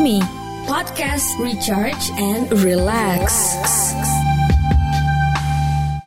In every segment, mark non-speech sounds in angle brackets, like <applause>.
Me, podcast recharge and relax.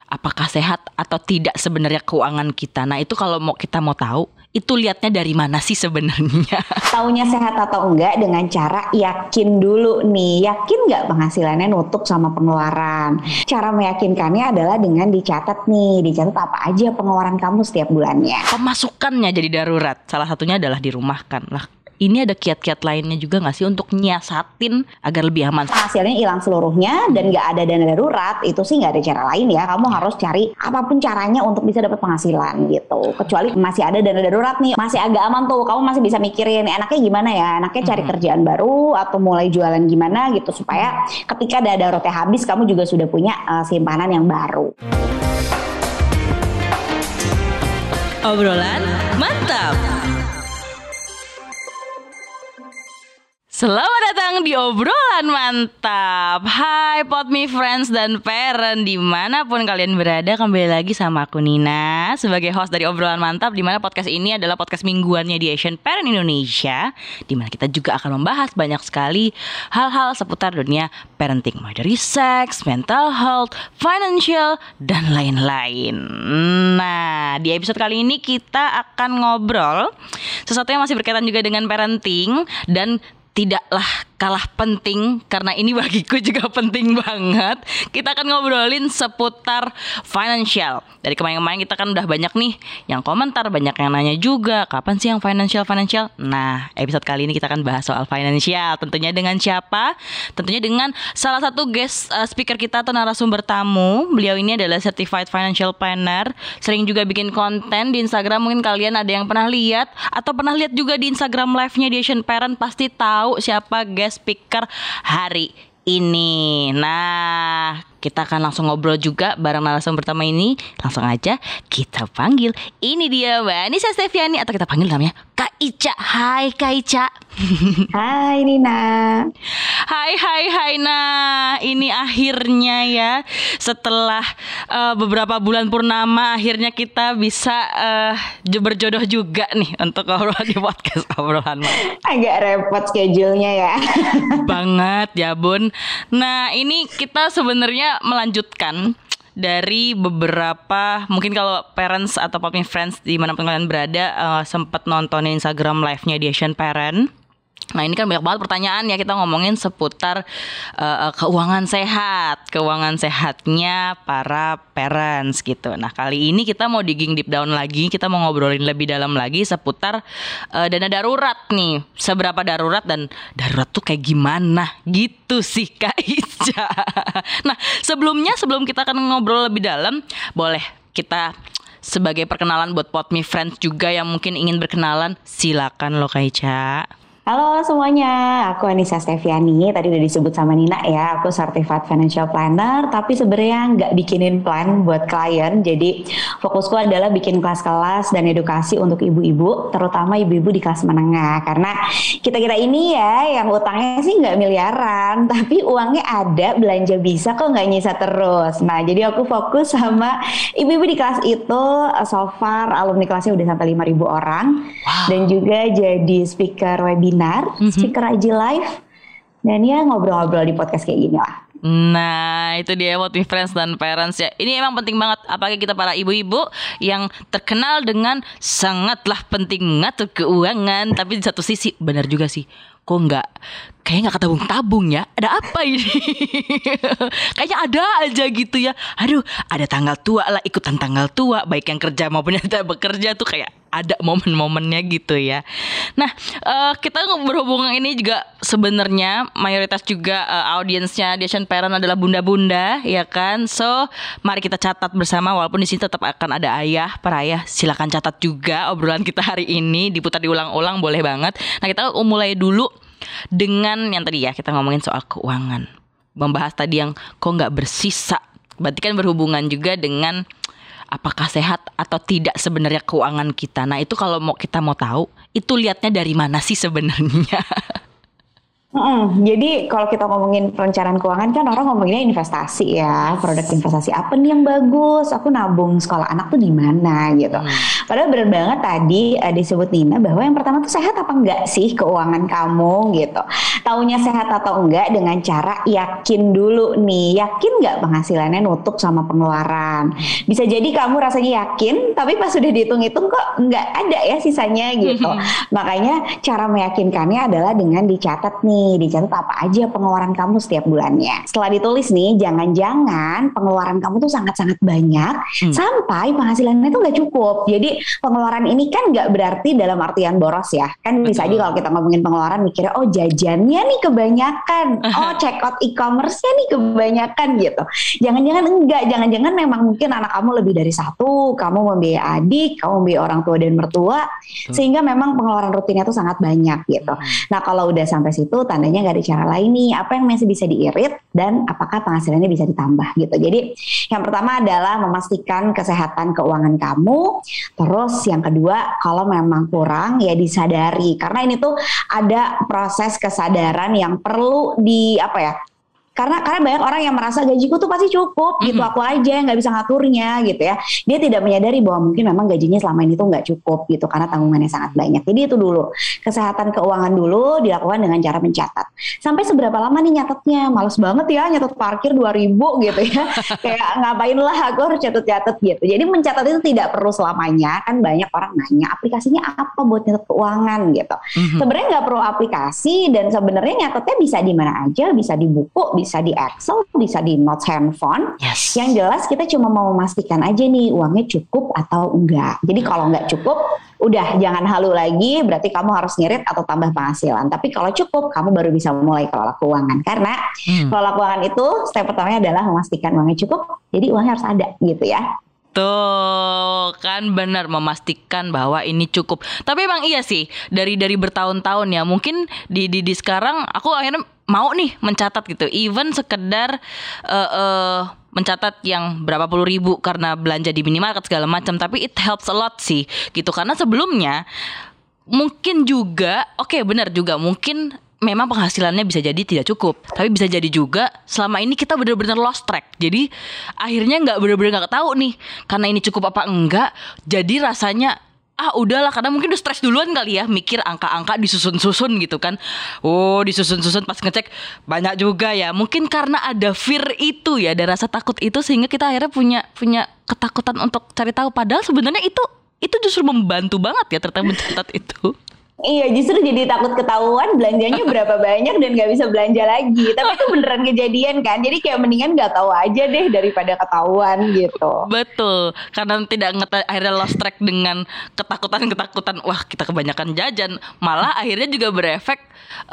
Apakah sehat atau tidak sebenarnya keuangan kita? Nah, itu kalau mau kita mau tahu, itu lihatnya dari mana sih sebenarnya? <laughs> Taunya sehat atau enggak dengan cara yakin dulu nih. Yakin nggak penghasilannya nutup sama pengeluaran? Cara meyakinkannya adalah dengan dicatat nih. Dicatat apa aja pengeluaran kamu setiap bulannya. Pemasukannya jadi darurat. Salah satunya adalah dirumahkan. Lah, ini ada kiat-kiat lainnya juga nggak sih untuk nyiasatin agar lebih aman? Hasilnya hilang seluruhnya dan nggak ada dana darurat, itu sih nggak ada cara lain ya. Kamu harus cari apa pun caranya untuk bisa dapat penghasilan gitu. Kecuali masih ada dana darurat nih, masih agak aman tuh. Kamu masih bisa mikirin enaknya gimana ya, enaknya cari kerjaan baru atau mulai jualan gimana gitu supaya ketika dana daruratnya habis, kamu juga sudah punya uh, simpanan yang baru. Obrolan mantap. Selamat datang di obrolan mantap. Hai Potmi Friends dan Parent. Di mana pun kalian berada Kembali lagi sama aku Nina Sebagai host dari obrolan mantap Di mana podcast ini adalah podcast mingguannya di Asian Parent Indonesia Di mana kita juga akan membahas banyak sekali Hal-hal seputar dunia parenting Mulai dari seks, mental health, financial, dan lain-lain. Nah di episode kali ini kita akan ngobrol Sesuatu yang masih berkaitan juga dengan parenting Dan tidaklah kalah penting karena ini bagiku juga <laughs> penting banget. Kita akan ngobrolin seputar financial. Dari kemarin-kemarin kita kan udah banyak nih yang komentar, banyak yang nanya juga, kapan sih yang financial financial? Nah, episode kali ini kita akan bahas soal financial. Tentunya dengan siapa? Tentunya dengan salah satu guest uh, speaker kita atau narasumber tamu. Beliau ini adalah certified financial planner, sering juga bikin konten di Instagram. Mungkin kalian ada yang pernah lihat atau pernah lihat juga di Instagram live-nya di Asian Parent pasti tahu siapa guest speaker hari ini. Nah, kita akan langsung ngobrol juga bareng narasumber pertama ini. Langsung aja kita panggil. Ini dia Mbak Nisa Steviani atau kita panggil namanya Kak Ica. Hai Kak Ica. Hai Nina. Hai hai hai nah ini akhirnya ya setelah uh, beberapa bulan purnama akhirnya kita bisa uh, berjodoh juga nih untuk ngobrol di podcast obrolan Agak repot schedule-nya ya. <laughs> Banget ya Bun. Nah ini kita sebenarnya melanjutkan dari beberapa mungkin kalau parents atau puppy friends di mana kalian berada uh, sempat nontonin Instagram live-nya di Asian Parent Nah ini kan banyak banget pertanyaan ya kita ngomongin seputar uh, keuangan sehat, keuangan sehatnya para parents gitu. Nah kali ini kita mau digging deep down lagi, kita mau ngobrolin lebih dalam lagi seputar uh, dana darurat nih, seberapa darurat dan darurat tuh kayak gimana gitu sih <laughs> Kak Ica. nah sebelumnya sebelum kita akan ngobrol lebih dalam, boleh kita sebagai perkenalan buat Potmi Friends juga yang mungkin ingin berkenalan, silakan lo Kak Ica. Halo semuanya, aku Anissa Steviani. Tadi udah disebut sama Nina ya, aku certified financial planner. Tapi sebenarnya nggak bikinin plan buat klien. Jadi fokusku adalah bikin kelas-kelas dan edukasi untuk ibu-ibu, terutama ibu-ibu di kelas menengah. Karena kita kira ini ya, yang utangnya sih nggak miliaran, <laughs> tapi uangnya ada, belanja bisa kok nggak nyisa terus. Nah, jadi aku fokus sama ibu-ibu di kelas itu. So far alumni kelasnya udah sampai 5.000 orang, wow. dan juga jadi speaker webinar webinar, mm-hmm. speaker IG live, dan ya ngobrol-ngobrol di podcast kayak gini lah. Nah itu dia buat friends dan parents ya Ini emang penting banget Apalagi kita para ibu-ibu Yang terkenal dengan Sangatlah penting mengatur keuangan Tapi di satu sisi benar juga sih Kok nggak Kayaknya nggak ketabung-tabung ya Ada apa ini <laughs> Kayaknya ada aja gitu ya Aduh ada tanggal tua lah Ikutan tanggal tua Baik yang kerja maupun yang tidak bekerja tuh kayak ada momen-momennya gitu ya. Nah, uh, kita berhubungan ini juga sebenarnya mayoritas juga uh, audiensnya di Asian Parent adalah bunda-bunda, ya kan? So, mari kita catat bersama walaupun di sini tetap akan ada ayah, para ayah. Silakan catat juga obrolan kita hari ini diputar diulang-ulang boleh banget. Nah, kita mulai dulu dengan yang tadi ya kita ngomongin soal keuangan. Membahas tadi yang kok nggak bersisa. Berarti kan berhubungan juga dengan apakah sehat atau tidak sebenarnya keuangan kita. Nah, itu kalau mau kita mau tahu, itu lihatnya dari mana sih sebenarnya? <laughs> Hmm, jadi kalau kita ngomongin perencanaan keuangan kan orang ngomonginnya investasi ya, produk investasi apa nih yang bagus? Aku nabung sekolah anak tuh di mana gitu. Padahal benar banget tadi uh, disebut Nina bahwa yang pertama tuh sehat apa enggak sih keuangan kamu gitu. taunya sehat atau enggak dengan cara yakin dulu nih. Yakin nggak penghasilannya nutup sama pengeluaran? Bisa jadi kamu rasanya yakin, tapi pas sudah dihitung-hitung kok nggak ada ya sisanya gitu. Makanya cara meyakinkannya adalah dengan dicatat nih, dicatat apa aja pengeluaran kamu setiap bulannya. Setelah ditulis nih, jangan-jangan pengeluaran kamu tuh sangat-sangat banyak hmm. sampai penghasilannya tuh nggak cukup. Jadi pengeluaran ini kan nggak berarti dalam artian boros ya. Kan bisa aja kalau kita ngomongin pengeluaran mikirnya oh jajannya nih kebanyakan, oh <laughs> check out e-commerce-nya nih kebanyakan gitu. Jangan-jangan enggak, jangan-jangan memang mungkin anak kamu lebih dari satu, kamu membiayai adik, kamu membiayai orang tua dan mertua, sehingga memang pengeluaran rutinnya tuh sangat banyak gitu. Hmm. Nah kalau udah sampai situ tandanya nggak ada cara lain nih, apa yang masih bisa diirit dan apakah penghasilannya bisa ditambah gitu. Jadi yang pertama adalah memastikan kesehatan keuangan kamu, terus yang kedua kalau memang kurang ya disadari. Karena ini tuh ada proses kesadaran yang perlu di apa ya karena karena banyak orang yang merasa gajiku tuh pasti cukup gitu mm -hmm. aku aja yang nggak bisa ngaturnya gitu ya. Dia tidak menyadari bahwa mungkin memang gajinya selama ini tuh nggak cukup gitu karena tanggungannya sangat banyak. Jadi itu dulu kesehatan keuangan dulu dilakukan dengan cara mencatat. Sampai seberapa lama nih nyatetnya? Males banget ya nyatet parkir 2000 gitu ya. <laughs> Kayak ngapain lah aku harus catat-catat gitu. Jadi mencatat itu tidak perlu selamanya kan banyak orang nanya aplikasinya apa buat nyatet keuangan? gitu. Mm -hmm. sebenarnya nggak perlu aplikasi dan sebenarnya nyatetnya bisa di mana aja bisa di buku bisa di Excel, bisa di notes handphone. Yes. Yang jelas kita cuma mau memastikan aja nih uangnya cukup atau enggak. Jadi kalau enggak cukup, udah jangan halu lagi, berarti kamu harus ngirit atau tambah penghasilan. Tapi kalau cukup, kamu baru bisa mulai kelola keuangan. Karena hmm. kelola keuangan itu step pertamanya adalah memastikan uangnya cukup, jadi uangnya harus ada gitu ya. Tuh kan benar memastikan bahwa ini cukup. Tapi emang iya sih dari dari bertahun-tahun ya mungkin di, di di sekarang aku akhirnya mau nih mencatat gitu. Even sekedar uh, uh, mencatat yang berapa puluh ribu karena belanja di minimarket segala macam. Tapi it helps a lot sih gitu karena sebelumnya mungkin juga oke okay, benar juga mungkin memang penghasilannya bisa jadi tidak cukup tapi bisa jadi juga selama ini kita benar-benar lost track. Jadi akhirnya nggak benar-benar nggak tahu nih karena ini cukup apa enggak jadi rasanya ah udahlah karena mungkin udah stres duluan kali ya mikir angka-angka disusun-susun gitu kan. Oh disusun-susun pas ngecek banyak juga ya. Mungkin karena ada fear itu ya ada rasa takut itu sehingga kita akhirnya punya punya ketakutan untuk cari tahu. Padahal sebenarnya itu itu justru membantu banget ya ternyata mencatat itu Iya justru jadi takut ketahuan belanjanya berapa banyak dan nggak bisa belanja lagi. Tapi itu beneran kejadian kan. Jadi kayak mendingan nggak tahu aja deh daripada ketahuan gitu. Betul. Karena tidak ngeta akhirnya lost track dengan ketakutan-ketakutan. Wah kita kebanyakan jajan. Malah akhirnya juga berefek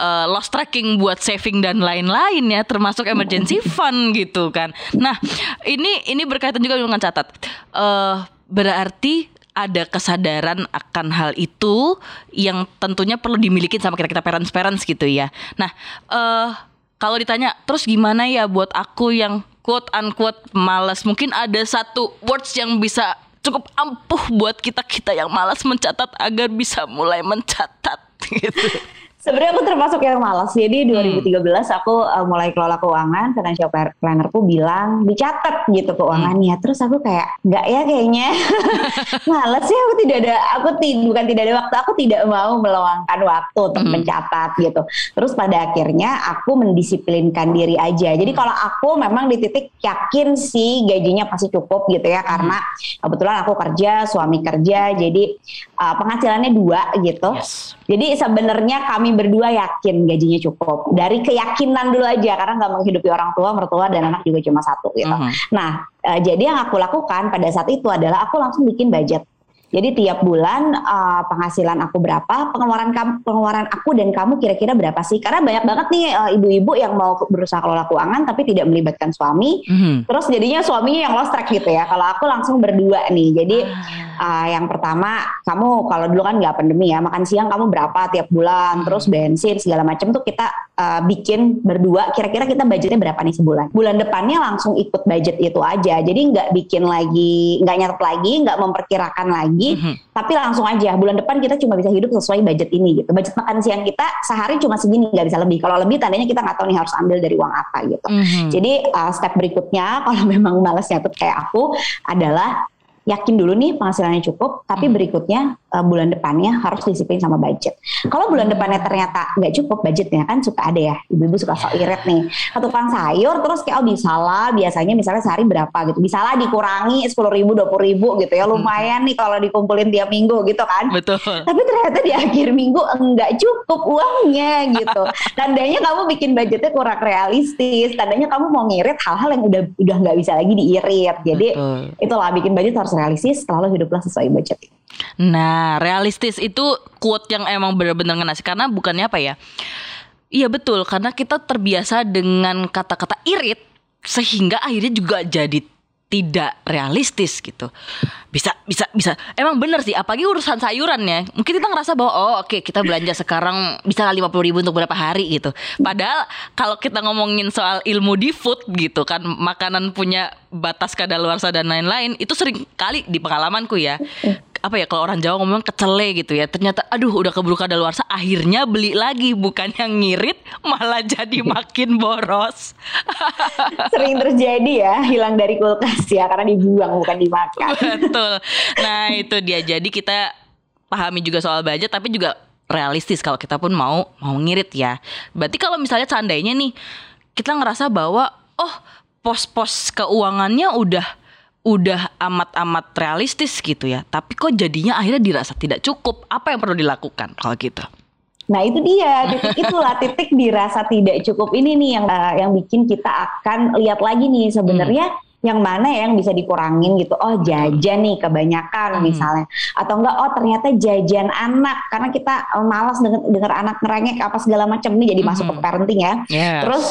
uh, lost tracking buat saving dan lain-lain ya. Termasuk emergency <laughs> fund gitu kan. Nah ini ini berkaitan juga dengan catat. Uh, berarti ada kesadaran akan hal itu yang tentunya perlu dimiliki sama kita kita parents parents gitu ya. Nah, uh, kalau ditanya terus gimana ya buat aku yang quote unquote malas, mungkin ada satu words yang bisa cukup ampuh buat kita kita yang malas mencatat agar bisa mulai mencatat <laughs> gitu. Sebenarnya aku termasuk yang malas. Jadi 2013 hmm. aku uh, mulai kelola keuangan, financial planner tuh bilang dicatat gitu keuangannya. Hmm. Terus aku kayak nggak ya kayaknya <laughs> malas sih aku tidak ada aku ti, bukan tidak ada waktu, aku tidak mau meluangkan waktu untuk hmm. mencatat gitu. Terus pada akhirnya aku mendisiplinkan diri aja. Jadi kalau aku memang di titik yakin sih gajinya pasti cukup gitu ya karena hmm. kebetulan aku kerja, suami kerja, jadi uh, penghasilannya dua gitu. Yes. Jadi sebenarnya kami kami berdua yakin gajinya cukup dari keyakinan dulu aja karena nggak menghidupi orang tua mertua dan anak juga cuma satu gitu. Uh -huh. Nah uh, jadi yang aku lakukan pada saat itu adalah aku langsung bikin budget. Jadi tiap bulan uh, penghasilan aku berapa, pengeluaran kamu, pengeluaran aku dan kamu kira-kira berapa sih? Karena banyak banget nih uh, ibu-ibu yang mau berusaha kelola keuangan tapi tidak melibatkan suami. Mm-hmm. Terus jadinya suaminya yang lost track gitu ya. Kalau aku langsung berdua nih. Jadi uh, yang pertama kamu kalau dulu kan nggak pandemi ya, makan siang kamu berapa tiap bulan, terus bensin segala macam tuh kita uh, bikin berdua. Kira-kira kita budgetnya berapa nih sebulan? Bulan depannya langsung ikut budget itu aja. Jadi nggak bikin lagi, nggak nyatet lagi, nggak memperkirakan lagi lagi, mm-hmm. tapi langsung aja bulan depan kita cuma bisa hidup sesuai budget ini gitu. Budget makan siang kita sehari cuma segini nggak bisa lebih. Kalau lebih tandanya kita nggak tahu nih harus ambil dari uang apa gitu. Mm-hmm. Jadi uh, step berikutnya <laughs> kalau memang malas nyatet kayak aku adalah yakin dulu nih penghasilannya cukup, tapi Hmm. berikutnya uh, bulan depannya harus disiplin sama budget. Kalau bulan depannya ternyata nggak cukup budgetnya kan suka ada ya, ibu-ibu suka sok irit nih. Ke tukang sayur terus kayak oh bisa lah, biasanya misalnya sehari berapa gitu, bisa lah dikurangi sepuluh ribu, dua ribu gitu ya, lumayan nih kalau dikumpulin tiap minggu gitu kan. Betul. Tapi ternyata di akhir minggu enggak cukup uangnya gitu. <laughs> Tandanya kamu bikin budgetnya kurang realistis. Tandanya kamu mau ngirit hal-hal yang udah udah nggak bisa lagi diirit. Jadi Betul. itulah bikin budget harus realistis. Selalu hiduplah sesuai budget. Nah, realistis itu quote yang emang benar-benar ngena karena bukannya apa ya? Iya betul, karena kita terbiasa dengan kata-kata irit sehingga akhirnya juga jadi tidak realistis gitu. Bisa bisa bisa. Emang bener sih, apalagi urusan sayuran ya. Mungkin kita ngerasa bahwa oh oke kita belanja sekarang bisa lima ribu untuk berapa hari gitu. Padahal kalau kita ngomongin soal ilmu di food gitu kan, makanan punya batas kadaluarsa dan lain-lain, itu sering kali di pengalamanku ya apa ya kalau orang Jawa ngomong kecele gitu ya. Ternyata aduh udah keburu kadaluarsa akhirnya beli lagi bukan yang ngirit malah jadi <laughs> makin boros. <laughs> Sering terjadi ya, hilang dari kulkas ya karena dibuang bukan dimakan. betul. <laughs> Nah itu dia. Jadi kita pahami juga soal budget tapi juga realistis kalau kita pun mau mau ngirit ya. Berarti kalau misalnya seandainya nih kita ngerasa bahwa oh pos-pos keuangannya udah udah amat-amat realistis gitu ya. Tapi kok jadinya akhirnya dirasa tidak cukup? Apa yang perlu dilakukan kalau gitu? Nah itu dia. Titik itulah titik dirasa tidak cukup ini nih yang uh, yang bikin kita akan lihat lagi nih sebenarnya yang mana ya yang bisa dikurangin gitu. Oh jajan nih kebanyakan Hmm. misalnya. Atau enggak oh ternyata jajan anak. Karena kita uh, malas denger, denger anak ngerengek apa segala macam nih jadi masuk ke parenting ya. Yes. Terus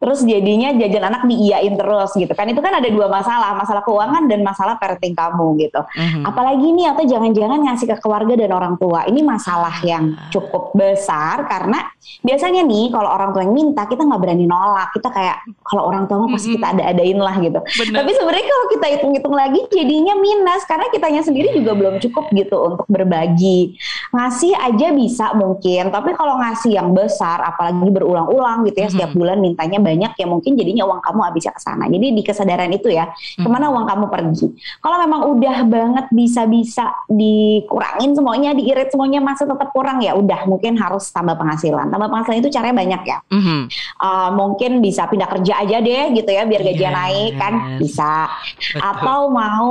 terus jadinya jajan anak diiyain terus gitu kan itu kan ada dua masalah masalah keuangan dan masalah parenting kamu gitu Mhm. apalagi nih atau jangan-jangan ngasih ke keluarga dan orang tua ini masalah yang Ah. cukup besar karena biasanya nih kalau orang tua yang minta kita nggak berani nolak kita kayak kalau orang tua mah pasti Mhm. kita ada-adain lah gitu Bener. tapi sebenarnya kalau kita hitung-hitung lagi jadinya minus karena kitanya sendiri juga belum cukup gitu untuk berbagi ngasih aja bisa mungkin tapi kalau ngasih yang besar apalagi berulang-ulang gitu ya Mhm. setiap bulan mintanya banyak ya mungkin jadinya uang kamu habisnya ke sana jadi di kesadaran itu ya ke mana uang kamu pergi kalau memang udah banget bisa-bisa dikurangin semuanya diirit semuanya masih tetap kurang ya udah mungkin harus tambah penghasilan tambah penghasilan itu caranya banyak ya Mhm. Uh, mungkin bisa pindah kerja aja deh gitu ya biar gajinya Yes. naik kan bisa Betul. atau mau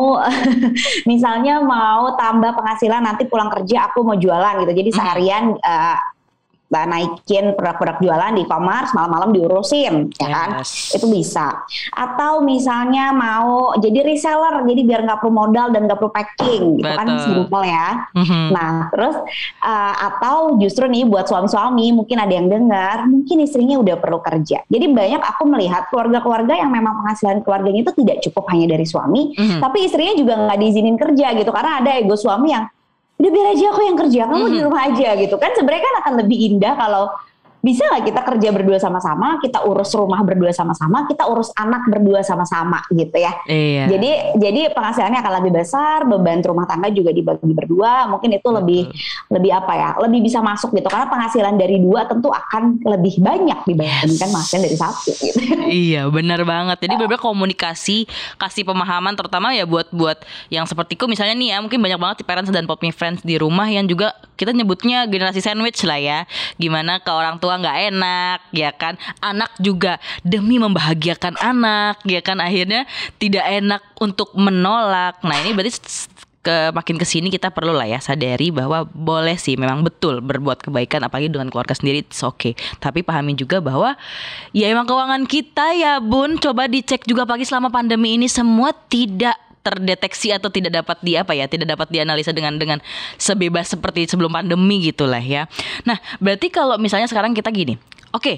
<laughs> misalnya mau tambah penghasilan nanti pulang kerja aku mau jualan gitu jadi Mhm. seharian uh, bah, naikin produk-produk jualan di e-commerce malam-malam diurusin ya kan Yes. itu bisa atau misalnya mau jadi reseller jadi biar nggak perlu modal dan nggak perlu packing gitu kan Betul. simple ya Mhm. Nah, terus uh, atau justru nih buat suami-suami mungkin ada yang dengar, mungkin istrinya udah perlu kerja. Jadi banyak aku melihat keluarga-keluarga yang memang penghasilan keluarganya itu tidak cukup hanya dari suami, Mhm. tapi istrinya juga nggak diizinin kerja gitu karena ada ego suami yang udah biar aja aku yang kerja, kamu di Mhm. rumah aja gitu kan. Sebenarnya kan akan lebih indah kalau bisa nggak kita kerja berdua sama-sama, kita urus rumah berdua sama-sama, kita urus anak berdua sama-sama gitu ya. Iya. Jadi jadi penghasilannya akan lebih besar, beban rumah tangga juga dibagi berdua, mungkin itu lebih lebih apa ya? Lebih bisa masuk gitu karena penghasilan dari dua tentu akan lebih banyak dibandingkan Yes. penghasilan dari satu gitu. Iya benar banget Jadi benar komunikasi Kasih pemahaman Terutama ya buat buat Yang sepertiku misalnya nih ya Mungkin banyak banget di parents dan pop friends di rumah Yang juga kita nyebutnya generasi sandwich lah ya Gimana ke orang tua nggak enak Ya kan? Anak juga demi membahagiakan anak Ya kan? Akhirnya Tidak enak untuk menolak. Nah ini berarti ke makin ke sini kita perlu lah ya sadari bahwa boleh sih memang betul berbuat kebaikan apalagi dengan keluarga sendiri it's okay. Tapi pahami juga bahwa ya emang keuangan kita ya bun. Coba dicek juga pagi selama pandemi ini semua tidak terdeteksi atau tidak dapat di apa ya tidak dapat dianalisa dengan dengan sebebas seperti sebelum pandemi gitulah ya nah berarti kalau misalnya sekarang kita gini oke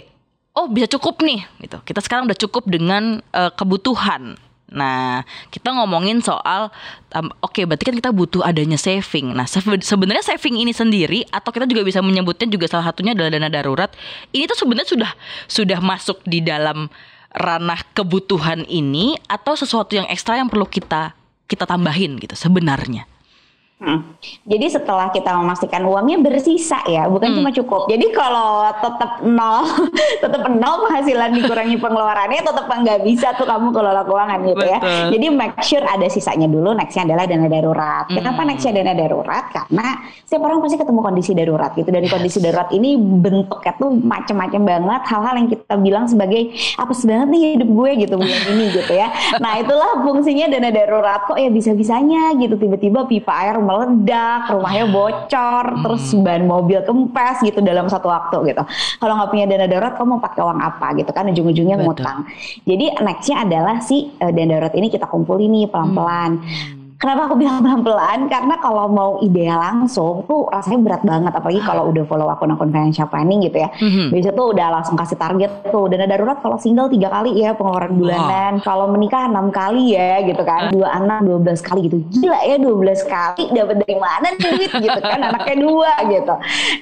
oh bisa cukup nih gitu kita sekarang udah cukup dengan eh, kebutuhan Nah, kita ngomongin soal um, oke berarti kan kita butuh adanya saving. Nah, sebe- sebenarnya saving ini sendiri atau kita juga bisa menyebutnya juga salah satunya adalah dana darurat. Ini tuh sebenarnya sudah sudah masuk di dalam ranah kebutuhan ini atau sesuatu yang ekstra yang perlu kita kita tambahin gitu sebenarnya. Hmm. Jadi setelah kita memastikan uangnya bersisa ya, bukan Hmm. cuma cukup. Jadi kalau tetap nol, <laughs> tetap nol penghasilan dikurangi pengeluarannya, tetap nggak bisa tuh kamu kelola keuangan gitu ya. Betul. Jadi make sure ada sisanya dulu. Nextnya adalah dana darurat. Hmm. Kenapa nextnya dana darurat? Karena setiap orang pasti ketemu kondisi darurat gitu. Dan kondisi darurat ini bentuknya tuh macam-macam banget. Hal-hal yang kita bilang sebagai apa banget nih hidup gue gitu bulan <laughs> ini gitu ya. Nah itulah fungsinya dana darurat. Kok ya bisa-bisanya gitu tiba-tiba pipa air meledak, rumahnya bocor, terus ban mobil kempes gitu dalam satu waktu gitu. Kalau nggak punya dana darurat, kamu mau pakai uang apa gitu kan? Ujung-ujungnya ngutang. Jadi nextnya adalah si eh, dana darurat ini kita kumpulin nih pelan-pelan. Kenapa aku bilang pelan-pelan? Karena kalau mau ideal langsung tuh rasanya berat banget. Apalagi kalau udah follow akun-akun financial planning gitu ya. Mhm. Biasa tuh udah langsung kasih target tuh. Dana darurat kalau single tiga kali ya pengeluaran bulanan. Kalau menikah enam kali ya gitu kan. Dua anak 12 kali gitu. Gila ya 12 kali dapat dari mana duit gitu kan. <laughs> Anaknya dua gitu.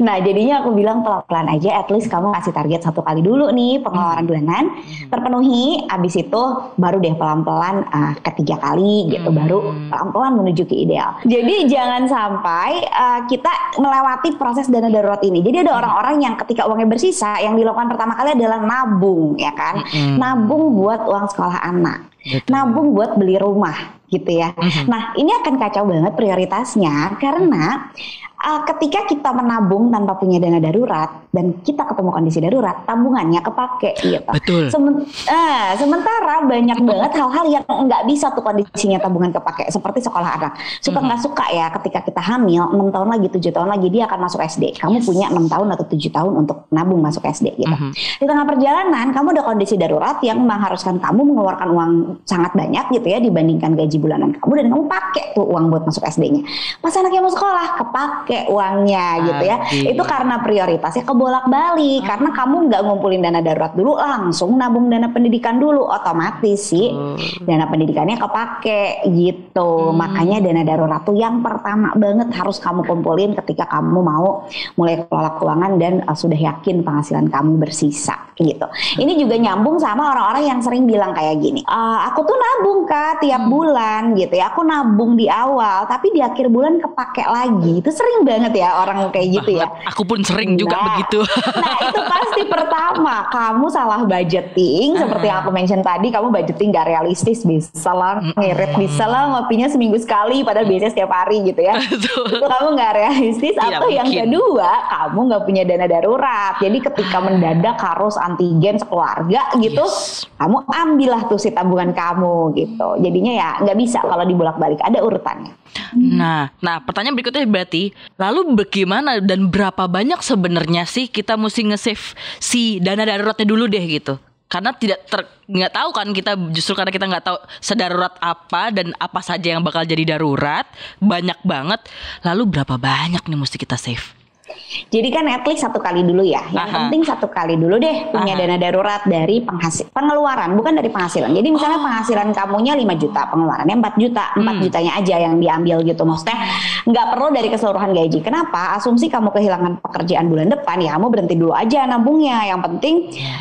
Nah jadinya aku bilang pelan-pelan aja. At least kamu kasih target satu kali dulu nih pengeluaran bulanan. Terpenuhi. Abis itu baru deh pelan-pelan uh, ketiga kali gitu. Baru pelan-pelan menuju ke ideal. Jadi jangan sampai uh, kita melewati proses dana darurat ini. Jadi ada orang-orang yang ketika uangnya bersisa, yang dilakukan pertama kali adalah nabung, ya kan? Mm-mm. Nabung buat uang sekolah anak, Betul. nabung buat beli rumah, gitu ya. Nah ini akan kacau banget prioritasnya karena uh, ketika kita menabung tanpa punya dana darurat dan kita ketemu kondisi darurat, tabungannya kepake, gitu. Betul. Semen- eh, sementara banyak banget hal-hal yang nggak bisa tuh kondisinya tabungan kepake seperti sekolah anak. Suka nggak suka ya ketika kita hamil 6 tahun lagi 7 tahun lagi dia akan masuk SD kamu punya 6 tahun atau 7 tahun untuk nabung masuk SD gitu. Mhm. di tengah perjalanan kamu ada kondisi darurat yang mengharuskan kamu mengeluarkan uang sangat banyak gitu ya dibandingkan gaji bulanan kamu dan kamu pakai tuh uang buat masuk SD-nya pas anaknya mau sekolah kepake uangnya gitu ya. Itu karena prioritasnya kebolak-balik. Karena kamu nggak ngumpulin dana darurat dulu langsung nabung dana pendidikan dulu. Otomatis sih dana pendidikannya kepake gitu. Makanya dana darurat tuh yang pertama banget harus kamu kumpulin ketika kamu mau mulai kelola keuangan dan uh, sudah yakin penghasilan kamu bersisa gitu. Ini juga nyambung sama orang-orang yang sering bilang kayak gini "Ah, aku tuh nabung kak tiap bulan gitu ya. Aku nabung di awal tapi di akhir bulan kepake lagi. Itu sering banget ya orang kayak gitu ya. Aku pun sering juga Nah, begitu. <laughs> Nah itu pasti pertama kamu salah budgeting seperti yang aku mention tadi kamu budgeting gak realistis bisa lah ngirit bisa lah ngopinya seminggu sekali padahal biasanya setiap hari gitu ya. Itu kamu nggak realistis Tidak atau yang mungkin. kedua kamu nggak punya dana darurat jadi ketika mendadak harus antigen sekeluarga gitu Yes. kamu ambillah tuh si tabungan kamu gitu jadinya ya nggak bisa kalau dibolak balik ada urutannya. Nah, nah pertanyaan berikutnya berarti, lalu bagaimana dan berapa banyak sebenarnya sih kita mesti nge-save si dana daruratnya dulu deh gitu? Karena tidak ter nggak tahu kan kita justru karena kita nggak tahu sedarurat apa dan apa saja yang bakal jadi darurat banyak banget. Lalu berapa banyak nih mesti kita save? Jadi kan at least satu kali dulu ya. Yang Aha. penting satu kali dulu deh punya Aha. dana darurat dari penghasil pengeluaran bukan dari penghasilan. Jadi misalnya Oh. penghasilan kamunya 5 juta, pengeluarannya 4 juta, 4 Hmm. jutanya aja yang diambil gitu. Maksudnya nggak perlu dari keseluruhan gaji. Kenapa? Asumsi kamu kehilangan pekerjaan bulan depan ya kamu berhenti dulu aja nabungnya. Yang penting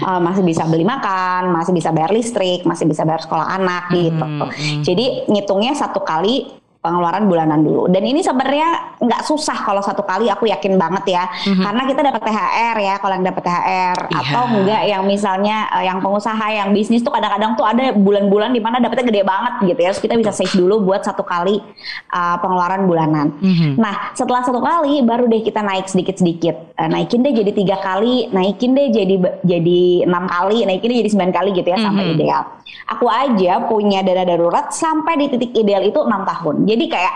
uh, masih bisa beli makan, masih bisa bayar listrik, masih bisa bayar sekolah anak gitu. Hmm, hmm. Jadi ngitungnya satu kali pengeluaran bulanan dulu. Dan ini sebenarnya nggak susah kalau satu kali aku yakin banget ya. Karena kita dapat THR ya kalau yang dapat THR Iya. atau enggak yang misalnya eh, yang pengusaha yang bisnis tuh kadang-kadang tuh ada bulan-bulan di mana dapetnya gede banget gitu ya. Terus kita bisa save dulu buat satu kali uh, pengeluaran bulanan. Mhm. Nah, setelah satu kali baru deh kita naik sedikit-sedikit. Eh, naikin deh jadi tiga kali, naikin deh jadi jadi enam kali, naikin deh jadi sembilan kali gitu ya sampai Mhm. ideal. Aku aja punya dana darurat sampai di titik ideal itu enam tahun. Jadi kayak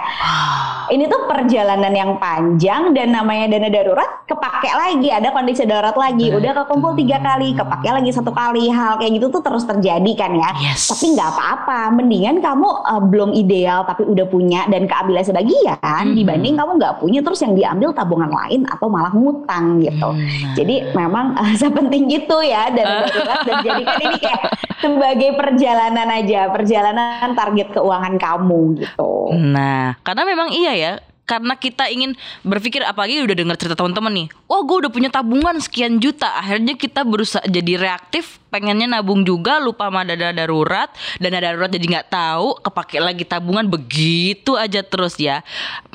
ini tuh perjalanan yang panjang dan namanya dana darurat kepake lagi ada kondisi darurat lagi udah kekumpul tiga kali kepake lagi satu kali hal kayak gitu tuh terus terjadi kan ya Yes. tapi nggak apa-apa mendingan kamu eh, belum ideal tapi udah punya dan keambilnya sebagian Mhm. dibanding kamu nggak punya terus yang diambil tabungan lain atau malah ngutang gitu Hmm. jadi memang eh, <laughs> sepenting itu ya darurat <laughs> dan jadikan ini kayak sebagai perjalanan aja perjalanan target keuangan kamu gitu Nah, karena memang iya ya. Karena kita ingin berpikir apalagi udah dengar cerita teman-teman nih wah gue udah punya tabungan sekian juta. Akhirnya kita berusaha jadi reaktif pengennya nabung juga lupa sama dana darurat. Dana darurat jadi nggak tahu kepake lagi tabungan begitu aja terus ya.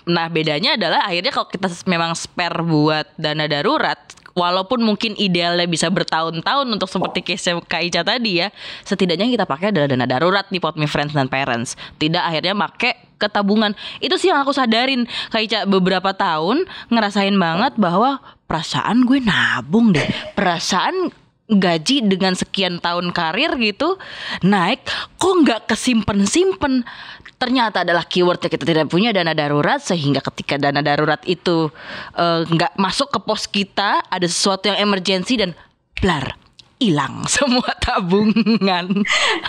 Nah bedanya adalah akhirnya kalau kita memang spare buat dana darurat walaupun mungkin idealnya bisa bertahun-tahun untuk seperti case Kak Ica tadi ya, setidaknya kita pakai adalah dana darurat di Pot Me Friends dan Parents. Tidak akhirnya pakai ke tabungan. Itu sih yang aku sadarin Kak Ica beberapa tahun ngerasain banget bahwa perasaan gue nabung deh. Perasaan gaji dengan sekian tahun karir gitu naik kok nggak kesimpen simpen ternyata adalah keywordnya kita tidak punya dana darurat sehingga ketika dana darurat itu eh, nggak masuk ke pos kita ada sesuatu yang emergensi dan blar hilang <laughs> semua tabungan.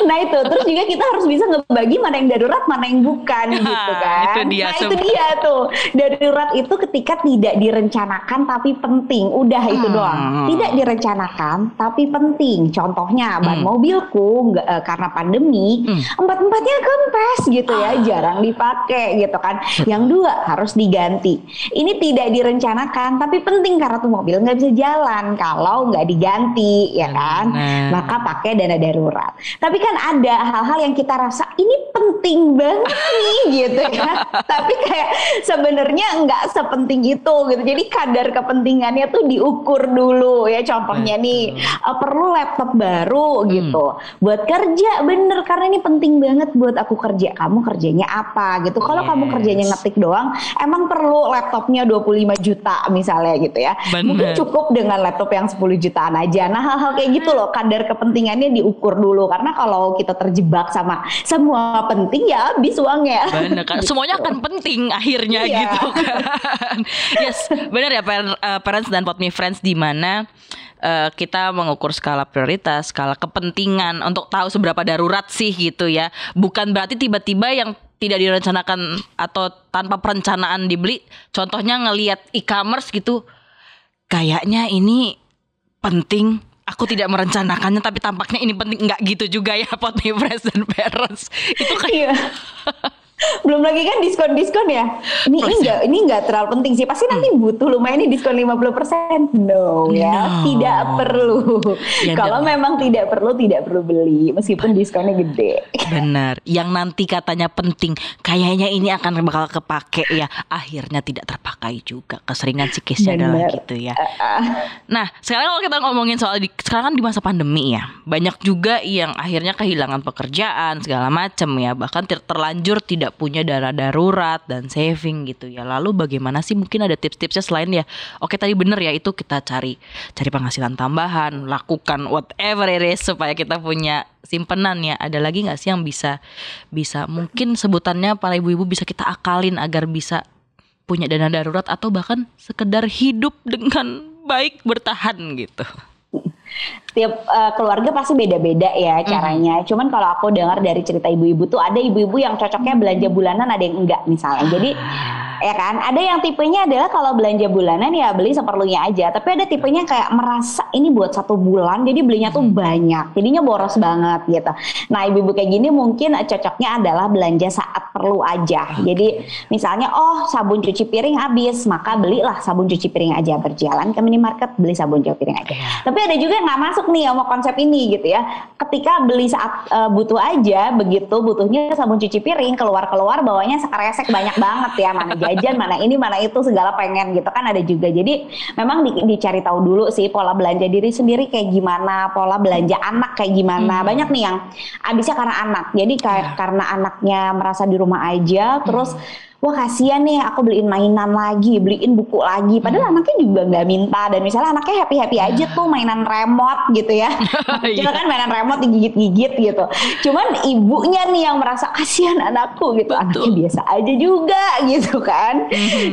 Nah itu terus juga kita harus bisa ngebagi mana yang darurat mana yang bukan gitu kan. itu dia, nah itu dia tuh darurat itu ketika tidak direncanakan tapi penting. Udah itu Hmm. doang. Tidak direncanakan tapi penting. Contohnya ban mobilku nggak eh, karena pandemi Hmm. empat empatnya kempes gitu ya jarang dipakai gitu kan. Yang dua harus diganti. Ini tidak direncanakan tapi penting karena tuh mobil nggak bisa jalan kalau nggak diganti ya kan. Benar. Maka pakai dana darurat. Tapi kan ada hal-hal yang kita rasa ini penting banget nih gitu ya. <laughs> Tapi kayak sebenarnya nggak sepenting itu gitu. Jadi kadar kepentingannya tuh diukur dulu ya. Contohnya nih eh, perlu laptop baru gitu. Buat kerja bener karena ini penting banget buat aku kerja. Kamu kerjanya apa gitu. Kalau kamu Yes. kerjanya ngetik doang, emang perlu laptopnya 25 juta misalnya gitu ya. Mungkin Bener. cukup dengan laptop yang 10 jutaan aja. Nah hal-hal kayak gitu loh kadar kepentingannya diukur dulu karena kalau kita terjebak sama semua penting ya habis uangnya. Bener kan Semuanya akan penting akhirnya Iya. gitu kan <laughs> Yes bener ya eh, Parents dan Pot Me Friends di mana eh, kita mengukur skala prioritas, skala kepentingan untuk tahu seberapa darurat sih gitu ya. Bukan berarti tiba-tiba yang tidak direncanakan atau tanpa perencanaan dibeli. Contohnya ngelihat e-commerce gitu, kayaknya ini penting. Aku tidak merencanakannya tapi tampaknya ini penting nggak gitu juga ya <laughs> pot me dan parents. Itu kayak Iya. <laughs> Belum lagi kan diskon-diskon ya. Ini ini enggak ini enggak terlalu penting sih. Pasti nanti butuh lumayan nih diskon 50%. No ya, No. tidak perlu. Ya, Kalau memang tidak perlu tidak perlu beli meskipun diskonnya gede. Benar, yang nanti katanya penting, kayaknya ini akan bakal kepake ya, akhirnya tidak terpakai juga. Keseringan sih case-nya adalah gitu ya. Nah, sekarang kalau kita ngomongin soal di, sekarang kan di masa pandemi ya, banyak juga yang akhirnya kehilangan pekerjaan segala macam ya, bahkan ter- terlanjur tidak punya dana darurat dan saving gitu ya. Lalu bagaimana sih mungkin ada tips-tipsnya selain ya, oke tadi bener ya itu kita cari cari penghasilan tambahan, lakukan whatever it is supaya kita punya simpenan ya. Ada lagi nggak sih yang bisa bisa mungkin sebutannya para ibu-ibu bisa kita akalin agar bisa punya dana darurat atau bahkan sekedar hidup dengan baik bertahan gitu. Tiap eh, keluarga pasti beda-beda ya caranya. Cuman kalau aku dengar dari cerita ibu-ibu tuh ada ibu-ibu yang cocoknya belanja bulanan, ada yang enggak misalnya. Jadi ya kan, ada yang tipenya adalah kalau belanja bulanan ya beli seperlunya aja. Tapi ada tipenya kayak merasa ini buat satu bulan, jadi belinya tuh banyak, jadinya boros banget gitu. Nah ibu-ibu kayak gini mungkin cocoknya adalah belanja saat perlu aja. Jadi misalnya oh sabun cuci piring habis, maka belilah sabun cuci piring aja berjalan ke minimarket beli sabun cuci piring aja. Tapi ada juga nggak masuk nih sama konsep ini gitu ya. Ketika beli saat eh, butuh aja, begitu butuhnya sabun cuci piring keluar-keluar bawanya sekresek banyak banget ya. Mana jajan, mana ini, mana itu segala pengen gitu kan ada juga. Jadi memang di- dicari tahu dulu sih pola belanja diri sendiri kayak gimana, pola belanja anak kayak gimana. Banyak nih yang abisnya karena anak. Jadi kayak karena anaknya merasa di rumah aja, terus wah kasihan nih aku beliin mainan lagi, beliin buku lagi. Padahal anaknya juga nggak minta dan misalnya anaknya happy happy aja tuh mainan remote gitu ya. Kecil <laughs> Iya. kan mainan remote digigit-gigit gitu. Cuman ibunya nih yang merasa kasihan anakku gitu. Anaknya biasa aja juga <laughs> gitu kan.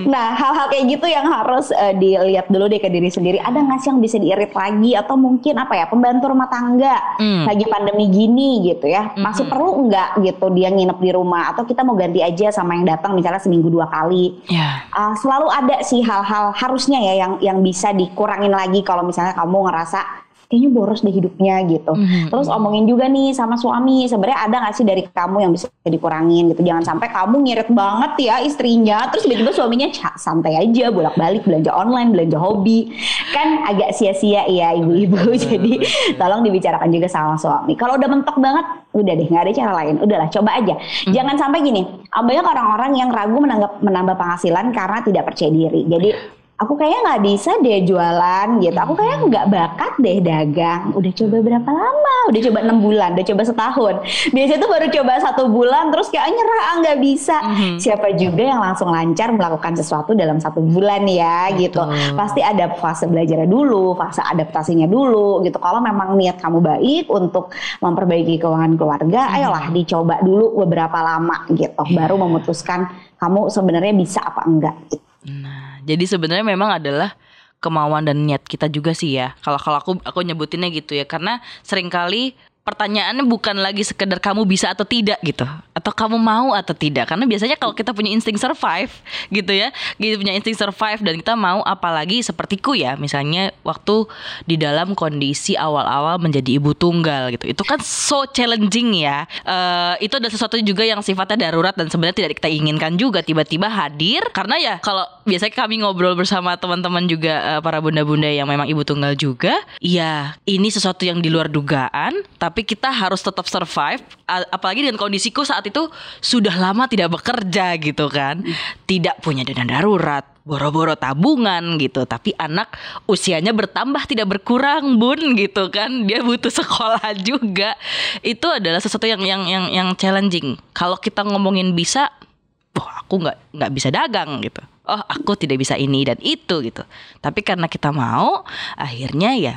Nah hal-hal kayak gitu yang harus eh, dilihat dulu deh ke diri sendiri. Ada nggak sih yang bisa diirit lagi atau mungkin apa ya pembantu rumah tangga Hmm. lagi pandemi gini gitu ya. Masih perlu nggak gitu dia nginep di rumah atau kita mau ganti aja sama yang datang misalnya seminggu dua kali. Ya. Uh, selalu ada sih hal-hal harusnya ya yang yang bisa dikurangin lagi kalau misalnya kamu ngerasa kayaknya boros deh hidupnya gitu. Mhm. Terus omongin juga nih sama suami, sebenarnya ada nggak sih dari kamu yang bisa dikurangin gitu. Jangan sampai kamu ngirit banget ya istrinya, terus tiba-tiba suaminya "Cak, santai aja bolak-balik belanja online, belanja hobi. Kan agak sia-sia ya ibu-ibu. <laughs> Jadi tolong dibicarakan juga sama suami. Kalau udah mentok banget, udah deh nggak ada cara lain. Udahlah coba aja. Jangan sampai gini, banyak orang-orang yang ragu menanggap, menambah penghasilan karena tidak percaya diri. Jadi aku kayaknya nggak bisa deh jualan gitu. Aku kayaknya nggak bakat deh dagang. Udah coba berapa lama? Udah coba enam bulan, udah coba setahun. Biasanya tuh baru coba satu bulan terus kayak "Ah, nyerah ah nggak bisa. Mhm. Siapa juga yang langsung lancar melakukan sesuatu dalam satu bulan ya gitu. Betul. Pasti ada fase belajarnya dulu, fase adaptasinya dulu gitu. Kalau memang niat kamu baik untuk memperbaiki keuangan keluarga, ayolah dicoba dulu beberapa lama gitu. Baru memutuskan kamu sebenarnya bisa apa enggak. gitu. Nah, jadi sebenarnya memang adalah kemauan dan niat kita juga sih ya. Kalau kalau aku aku nyebutinnya gitu ya, karena sering kali pertanyaannya bukan lagi sekedar kamu bisa atau tidak gitu, atau kamu mau atau tidak. Karena biasanya kalau kita punya insting survive gitu ya, gitu punya insting survive dan kita mau apalagi sepertiku ya, misalnya waktu di dalam kondisi awal-awal menjadi ibu tunggal gitu, itu kan so challenging ya. Eh, itu adalah sesuatu juga yang sifatnya darurat dan sebenarnya tidak kita inginkan juga tiba-tiba hadir karena ya kalau biasanya kami ngobrol bersama teman-teman juga eh, para bunda-bunda yang memang ibu tunggal juga, ya ini sesuatu yang di luar dugaan, tapi kita harus tetap survive. Apalagi dengan kondisiku saat itu sudah lama tidak bekerja gitu kan, tidak punya dana darurat, boro-boro tabungan gitu, tapi anak usianya bertambah tidak berkurang bun gitu kan, dia butuh sekolah <laughs> juga. Itu adalah sesuatu yang yang yang yang challenging. Kalau kita ngomongin bisa oh aku nggak nggak bisa dagang gitu oh aku tidak bisa ini dan itu gitu. Tapi karena kita mau akhirnya ya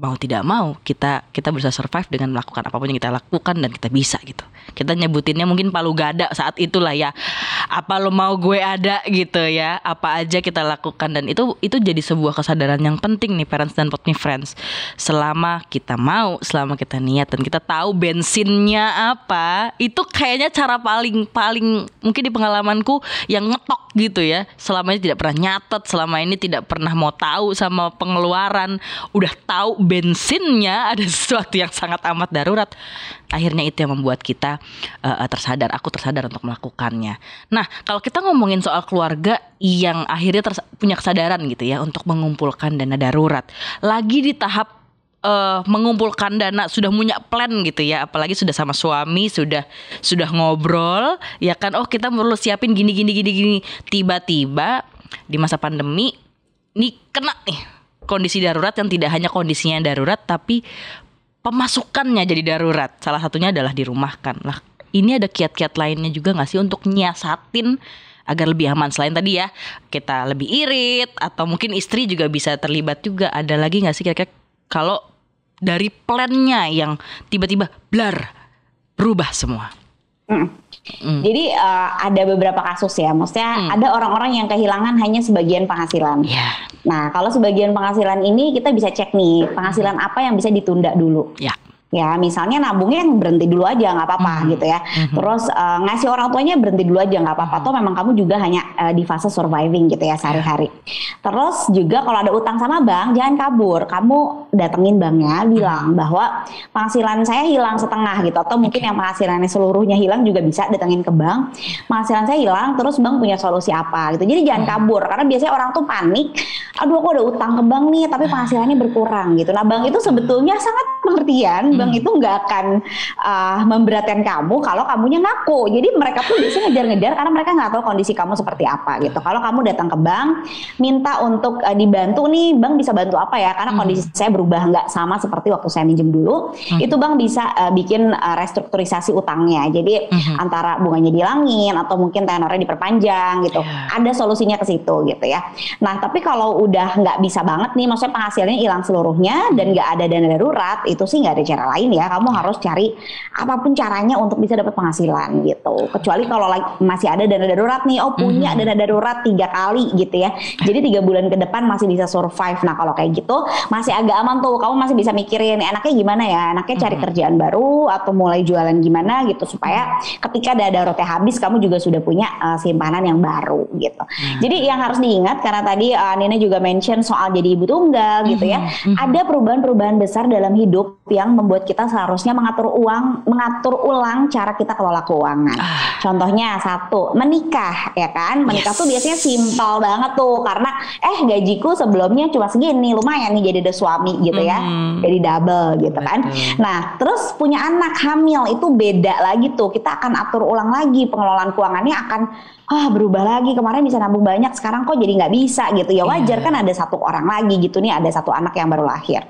mau tidak mau kita kita berusaha survive dengan melakukan apa pun yang kita lakukan dan kita bisa gitu. Kita nyebutinnya mungkin palu gada saat itulah ya. Apa lo mau gue ada gitu ya? Apa aja kita lakukan dan itu itu jadi sebuah kesadaran yang penting nih parents dan pot me friends. Selama kita mau selama kita niat dan kita tahu bensinnya apa itu kayaknya cara paling paling mungkin di pengalamanku yang ngetok gitu ya. Selama ini tidak pernah nyatet selama ini tidak pernah mau tahu sama pengeluaran. Udah tahu bensinnya <laughs> ada sesuatu yang sangat amat darurat. Akhirnya itu yang membuat kita uh, uh, tersadar. Aku tersadar untuk melakukannya. Nah kalau kita ngomongin soal keluarga yang akhirnya punya kesadaran gitu ya untuk mengumpulkan dana darurat. Lagi di tahap eh, mengumpulkan dana sudah punya plan gitu ya. Apalagi sudah sama suami sudah sudah ngobrol ya kan? Oh kita perlu siapin gini gini gini gini. Tiba-tiba di masa pandemi nih kena nih kondisi darurat yang tidak hanya kondisinya darurat tapi pemasukannya jadi darurat. Salah satunya adalah dirumahkan. Lah ini ada kiat-kiat lainnya juga nggak sih untuk nyiasatin agar lebih aman? Selain tadi ya kita lebih irit atau mungkin istri juga bisa terlibat juga. Ada lagi nggak sih kira-kira kalau dari plannya yang tiba-tiba blar berubah semua. Mm. Jadi eh, ada beberapa kasus ya, maksudnya Hmm. ada orang-orang yang kehilangan hanya sebagian penghasilan. ya Nah, kalau sebagian penghasilan ini kita bisa cek nih, penghasilan apa yang bisa ditunda dulu. ya Ya, misalnya nabungnya yang berhenti dulu aja nggak apa-apa Mhm. gitu ya. Mhm. Terus eh, ngasih orang tuanya berhenti dulu aja nggak apa-apa. Atau memang kamu juga hanya eh, di fase surviving gitu ya sehari-hari. Terus juga kalau ada utang sama bank, jangan kabur. Kamu datengin banknya, bilang bahwa penghasilan saya hilang setengah gitu. Atau mungkin yang penghasilannya seluruhnya hilang juga bisa datengin ke bank. Penghasilan saya hilang, terus bank punya solusi apa gitu. Jadi jangan kabur karena biasanya orang tuh panik. Aduh, aku ada utang ke bank nih, tapi penghasilannya berkurang gitu. Nah, bank itu sebetulnya sangat pengertian. Bank itu nggak akan uh, memberatkan kamu kalau kamunya ngaku. Jadi mereka pun biasanya ngejar-ngejar karena mereka nggak tahu kondisi kamu seperti apa gitu. Kalau kamu datang ke bank, minta untuk uh, dibantu nih, bank bisa bantu apa ya? Karena kondisi saya berubah nggak sama seperti waktu saya minjem dulu. Itu bank bisa uh, bikin uh, restrukturisasi utangnya. Jadi antara bunganya dihilangin atau mungkin tenornya diperpanjang gitu. Ya. Ada solusinya ke situ gitu ya. Nah tapi kalau udah nggak bisa banget nih, maksudnya penghasilannya hilang seluruhnya dan nggak ada dana darurat, itu sih nggak ada cara lain ya. Kamu harus cari apa pun caranya untuk bisa dapat penghasilan gitu. Kecuali kalau masih ada dana darurat nih, oh punya mm -hmm. dana darurat tiga kali gitu ya. Jadi tiga bulan ke depan masih bisa survive. Nah kalau kayak gitu masih agak aman tuh. Kamu masih bisa mikirin enaknya gimana ya? Enaknya cari mm -hmm. kerjaan baru atau mulai jualan gimana gitu supaya ketika dana daruratnya habis kamu juga sudah punya uh, simpanan yang baru gitu. Mm. Jadi yang harus diingat karena tadi uh, Nina juga mention soal jadi ibu tunggal gitu ya. Mm -hmm. Ada perubahan-perubahan besar dalam hidup yang membuat kita seharusnya mengatur uang, mengatur ulang cara kita kelola keuangan. Ah. Contohnya satu, menikah ya kan? Menikah yes. tuh biasanya simpel banget tuh karena eh gajiku sebelumnya cuma segini, lumayan nih jadi ada suami gitu ya. Mm. Jadi double gitu kan. Nah, terus punya anak hamil itu beda lagi tuh. Kita akan atur ulang lagi pengelolaan keuangannya akan ah berubah lagi kemarin bisa nabung banyak sekarang kok jadi nggak bisa gitu ya wajar yeah. kan ada satu orang lagi gitu nih ada satu anak yang baru lahir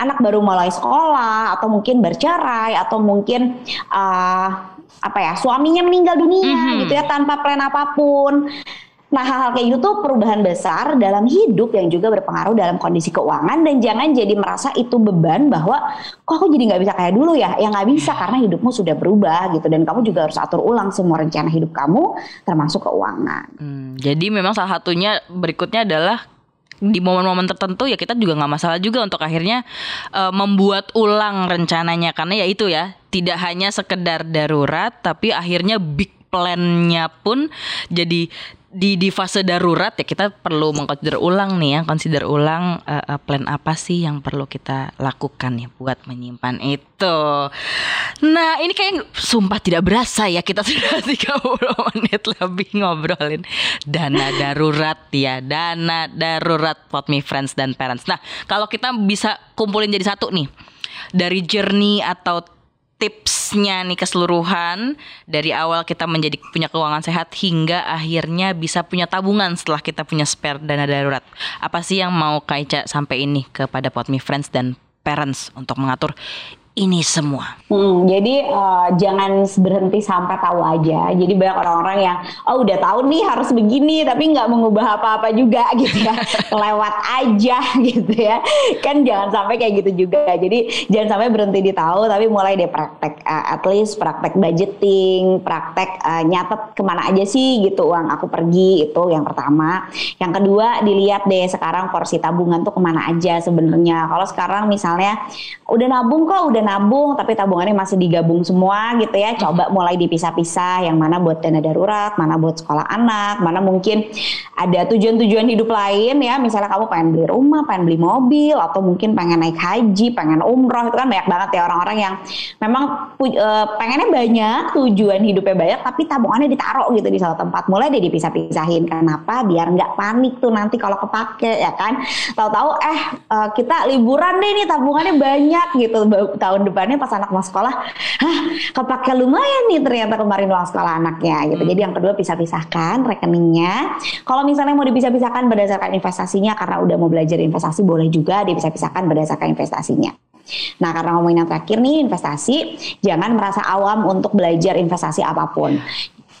anak baru mulai sekolah atau mungkin bercerai atau mungkin uh, apa ya suaminya meninggal dunia mm -hmm. gitu ya tanpa plan apa pun Nah hal-hal kayak gitu tuh perubahan besar dalam hidup yang juga berpengaruh dalam kondisi keuangan. Dan jangan jadi merasa itu beban bahwa kok aku jadi nggak bisa kayak dulu ya, ya nggak bisa karena hidupmu sudah berubah gitu. Dan kamu juga harus atur ulang semua rencana hidup kamu termasuk keuangan. Hmm, jadi memang salah satunya berikutnya adalah di momen-momen tertentu ya kita juga nggak masalah juga untuk akhirnya uh, membuat ulang rencananya. Karena ya itu ya tidak hanya sekedar darurat tapi akhirnya big plannya pun jadi di di fase darurat ya kita perlu mengconsider ulang nih ya, consider ulang uh, uh, plan apa sih yang perlu kita lakukan ya buat menyimpan itu. Nah, ini kayak sumpah tidak berasa ya kita <laughs> sudah 30 menit lebih ngobrolin dana darurat ya, dana darurat for me friends dan parents. Nah, kalau kita bisa kumpulin jadi satu nih dari journey atau tipsnya nih keseluruhan dari awal kita menjadi punya keuangan sehat hingga akhirnya bisa punya tabungan setelah kita punya spare dana darurat. Apa sih yang mau Kaica sampai ini kepada Potmi Friends dan parents untuk mengatur ini semua? Hmm, jadi uh, jangan berhenti sampai tahu aja. Jadi banyak orang-orang yang oh udah tahu nih harus begini tapi nggak mengubah apa-apa juga <laughs> gitu ya, lewat aja <laughs> gitu ya. Kan jangan sampai kayak gitu juga. Jadi jangan sampai berhenti di tahu tapi mulai deh praktek uh, at least praktek budgeting, praktek uh, nyatet ke mana aja sih gitu uang aku pergi itu yang pertama. Yang kedua dilihat deh sekarang porsi tabungan tuh ke mana aja sebenarnya. Kalau sekarang misalnya udah nabung kok udah nabung tapi tabungannya masih digabung semua gitu ya. Coba mulai dipisah-pisah yang mana buat dana darurat, mana buat sekolah anak, mana mungkin ada tujuan-tujuan hidup lain ya. Misalnya kamu pengen beli rumah, pengen beli mobil atau mungkin pengen naik haji, pengen umroh itu kan banyak banget ya orang-orang yang memang uh, pengennya banyak, tujuan hidupnya banyak tapi tabungannya ditaruh gitu di satu tempat. Mulai deh dipisah-pisahin. Kenapa? Biar nggak panik tuh nanti kalau kepake ya kan. Tahu-tahu eh uh, kita liburan deh nih tabungannya banyak gitu. Tahu tahun depannya pas anak mau sekolah, hah kepake lumayan nih ternyata kemarin uang sekolah anaknya gitu. Hmm. Jadi yang kedua pisah-pisahkan rekeningnya. Kalau misalnya mau dipisah-pisahkan berdasarkan investasinya karena udah mau belajar investasi boleh juga dipisah-pisahkan berdasarkan investasinya. Nah, karena ngomongin yang terakhir nih investasi, jangan merasa awam untuk belajar investasi apa pun.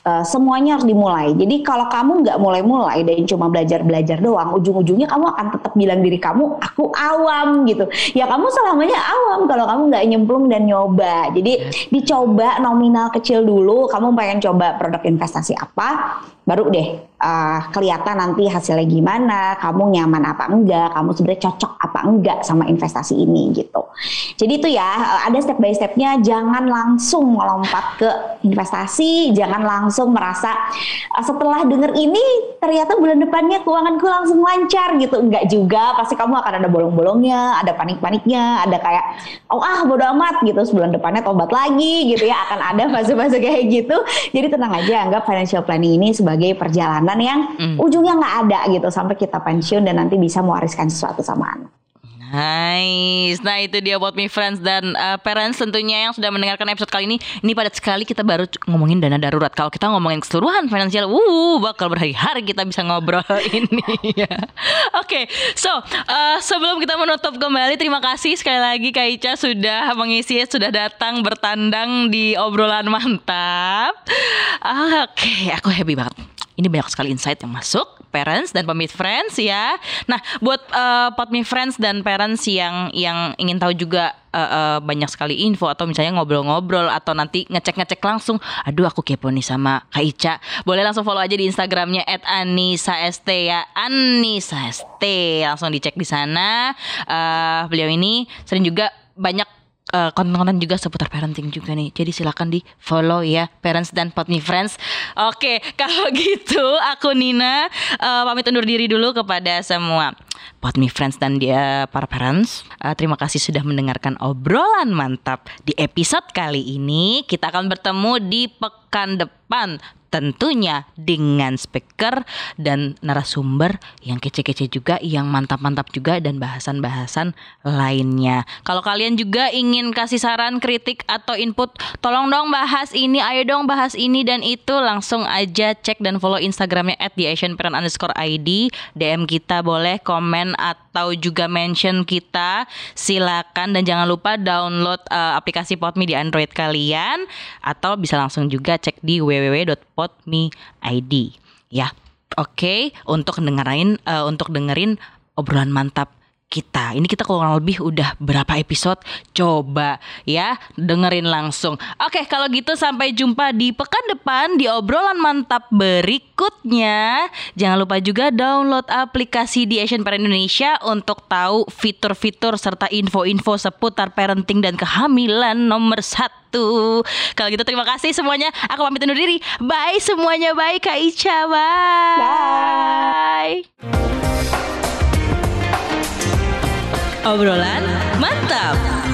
Uh, semuanya harus dimulai. Jadi kalau kamu nggak mulai-mulai dan cuma belajar-belajar doang, ujung-ujungnya kamu akan tetap bilang diri kamu, aku awam gitu. Ya kamu selamanya awam kalau kamu nggak nyemplung dan nyoba. Jadi dicoba nominal kecil dulu. Kamu pengen coba produk investasi apa, baru deh uh, kelihatan nanti hasilnya gimana, kamu nyaman apa enggak, kamu sebenarnya cocok apa enggak sama investasi ini gitu. Jadi itu ya eh, ada step by stepnya, jangan langsung melompat ke investasi, jangan langsung merasa uh, setelah denger ini ternyata bulan depannya keuanganku langsung lancar gitu, enggak juga, pasti kamu akan ada bolong-bolongnya, ada panik-paniknya, ada kayak oh ah bodo amat gitu, sebulan depannya tobat lagi gitu ya, akan ada fase-fase kayak gitu. Jadi tenang aja, anggap financial planning ini sebagai sebagai perjalanan yang mm. ujungnya nggak ada gitu sampai kita pensiun dan nanti bisa mewariskan sesuatu sama anak. Nice. Nah itu dia buat me friends dan uh, parents tentunya yang sudah mendengarkan episode kali ini. Ini padat sekali kita baru ngomongin dana darurat. Kalau kita ngomongin keseluruhan finansial, uh bakal berhari-hari kita bisa ngobrol <laughs> ini. ya. <laughs> Oke, okay, so uh, sebelum kita menutup kembali, terima kasih sekali lagi Kak Ica sudah mengisi, sudah datang bertandang di obrolan mantap. Oke, okay, aku happy banget. Ini banyak sekali insight yang masuk, parents dan pemit friends ya. Nah, buat uh, friends dan parents yang yang ingin tahu juga uh, uh, banyak sekali info atau misalnya ngobrol-ngobrol atau nanti ngecek-ngecek langsung. Aduh aku kepo nih sama Kak Ica. Boleh langsung follow aja di Instagramnya @anisa_st ya. Anissa ST. Langsung dicek di sana. Uh, beliau ini sering juga banyak uh, konten-konten juga seputar parenting juga nih. Jadi silakan di follow ya parents dan pot me friends. Oke, <laughs> kalau gitu aku Nina uh, pamit undur diri dulu kepada semua pot me friends dan dia para parents. Uh, terima kasih sudah mendengarkan obrolan mantap di episode kali ini. Kita akan bertemu di pekan depan tentunya dengan speaker dan narasumber yang kece-kece juga, yang mantap-mantap juga dan bahasan-bahasan lainnya. Kalau kalian juga ingin kasih saran, kritik atau input, tolong dong bahas ini, ayo dong bahas ini dan itu langsung aja cek dan follow Instagramnya at the underscore ID, DM kita boleh komen atau juga mention kita, silakan dan jangan lupa download uh, aplikasi Podme di Android kalian atau bisa langsung juga cek di www.pod Me ID ya. Oke, okay, untuk dengerin uh, untuk dengerin obrolan mantap kita. Ini kita kurang lebih udah berapa episode? Coba ya dengerin langsung. Oke, kalau gitu sampai jumpa di pekan depan di obrolan mantap berikutnya. Jangan lupa juga download aplikasi di Asian Parent Indonesia untuk tahu fitur-fitur serta info-info seputar parenting dan kehamilan nomor satu. Kalau gitu terima kasih semuanya. Aku pamit undur diri. Bye semuanya. Bye Kak Ica. Bye. Bye. Obrolan mantap.